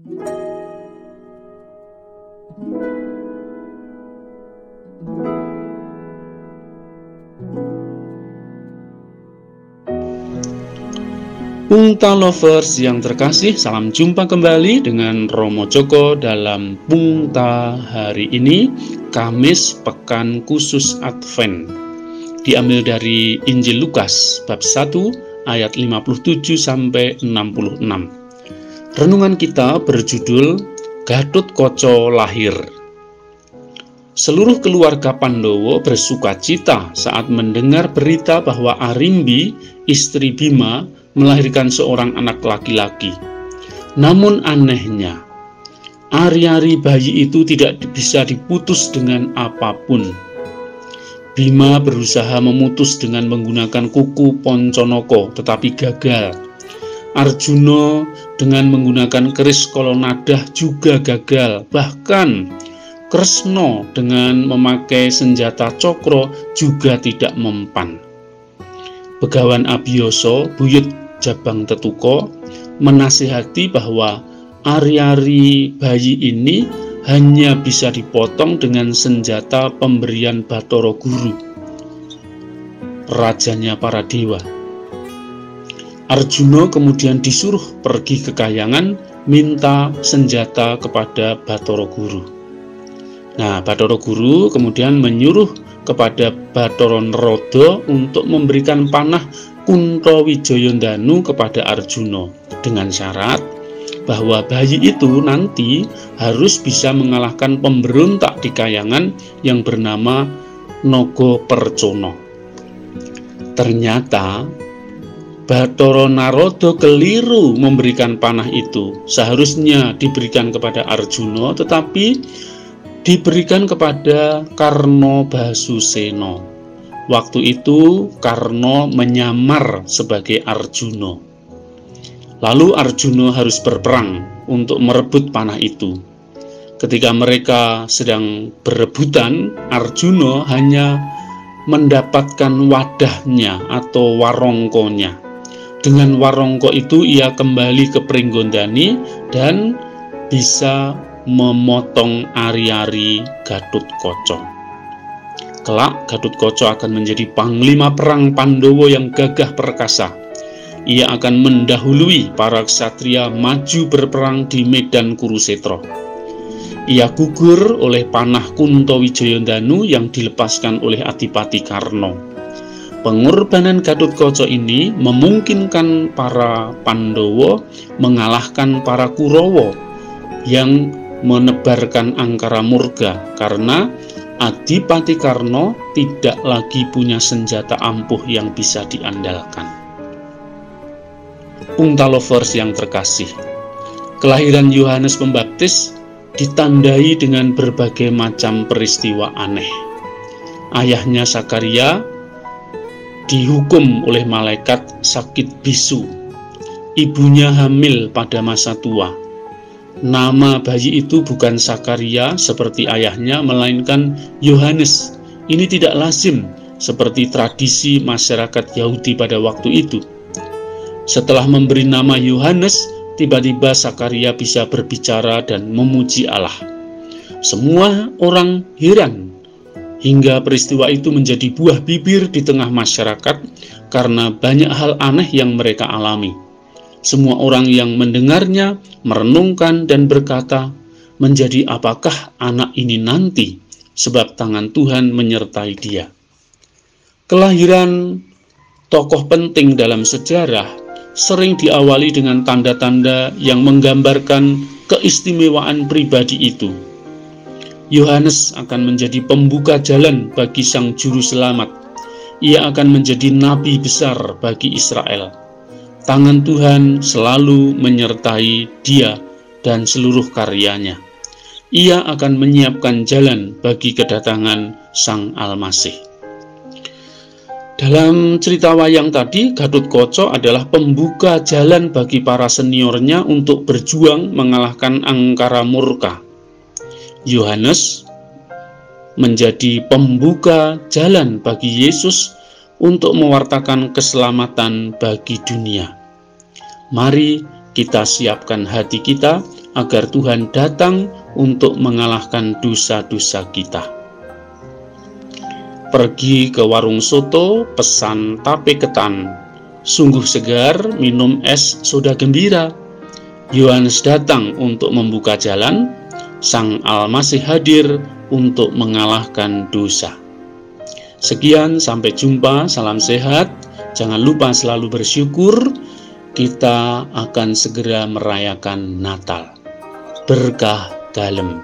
Pungta Lovers yang terkasih, salam jumpa kembali dengan Romo Joko dalam Pungta hari ini, Kamis Pekan Khusus Advent. Diambil dari Injil Lukas bab 1 ayat 57 sampai 66. Renungan kita berjudul Gatut Koco Lahir. Seluruh keluarga Pandowo bersuka cita saat mendengar berita bahwa Arimbi, istri Bima, melahirkan seorang anak laki-laki. Namun anehnya, ari-ari bayi itu tidak bisa diputus dengan apa pun. Bima berusaha memutus dengan menggunakan kuku ponconoko, tetapi gagal. Arjuno dengan menggunakan keris kolonadah juga gagal. Bahkan Kresno dengan memakai senjata cokro juga tidak mempan. Begawan Abioso, buyut Jabang Tetuko, menasihati bahwa ari-ari bayi ini hanya bisa dipotong dengan senjata pemberian Batoro Guru, rajanya para dewa. Arjuno kemudian disuruh pergi ke kayangan minta senjata kepada Batoro Guru. Nah, Batoro Guru kemudian menyuruh kepada Batoro Nerodo untuk memberikan panah Kunto Wijoyondanu kepada Arjuno dengan syarat bahwa bayi itu nanti harus bisa mengalahkan pemberontak di kayangan yang bernama Nogo Percono. Ternyata Batoro Narodo keliru memberikan panah itu. Seharusnya diberikan kepada Arjuno, tetapi diberikan kepada Karno Basuseno. Waktu itu Karno menyamar sebagai Arjuno. Lalu Arjuno harus berperang untuk merebut panah itu. Ketika mereka sedang berebutan, Arjuno hanya mendapatkan wadahnya atau warongkonya. Dengan warongko itu ia kembali ke Pringgondani dan bisa memotong ari-ari Gatut Kocok. Kelak Gatut Koco akan menjadi panglima perang Pandowo yang gagah perkasa. Ia akan mendahului para ksatria maju berperang di medan Kurusetro. Ia gugur oleh panah Kunto Wijoyondanu yang dilepaskan oleh Adipati Karno. Pengorbanan Koco ini memungkinkan para Pandowo mengalahkan para Kurowo yang menebarkan angkara murga karena Adipati Karno tidak lagi punya senjata ampuh yang bisa diandalkan. Unta lovers yang terkasih, kelahiran Yohanes Pembaptis ditandai dengan berbagai macam peristiwa aneh. Ayahnya Sakaria dihukum oleh malaikat sakit bisu. Ibunya hamil pada masa tua Nama bayi itu bukan Sakaria seperti ayahnya, melainkan Yohanes. Ini tidak lazim seperti tradisi masyarakat Yahudi pada waktu itu. Setelah memberi nama Yohanes, tiba-tiba Sakaria bisa berbicara dan memuji Allah. Semua orang heran hingga peristiwa itu menjadi buah bibir di tengah masyarakat karena banyak hal aneh yang mereka alami. Semua orang yang mendengarnya merenungkan dan berkata, "Menjadi apakah anak ini nanti?" Sebab tangan Tuhan menyertai dia. Kelahiran tokoh penting dalam sejarah sering diawali dengan tanda-tanda yang menggambarkan keistimewaan pribadi itu. Yohanes akan menjadi pembuka jalan bagi sang juru selamat. Ia akan menjadi nabi besar bagi Israel tangan Tuhan selalu menyertai dia dan seluruh karyanya. Ia akan menyiapkan jalan bagi kedatangan Sang Almasih. Dalam cerita wayang tadi, Gatut Koco adalah pembuka jalan bagi para seniornya untuk berjuang mengalahkan angkara murka. Yohanes menjadi pembuka jalan bagi Yesus untuk mewartakan keselamatan bagi dunia. Mari kita siapkan hati kita agar Tuhan datang untuk mengalahkan dosa-dosa kita. Pergi ke warung soto, pesan tape ketan. Sungguh segar minum es soda gembira. Yohanes datang untuk membuka jalan, Sang Almasih hadir untuk mengalahkan dosa. Sekian, sampai jumpa. Salam sehat. Jangan lupa selalu bersyukur. Kita akan segera merayakan Natal berkah dalam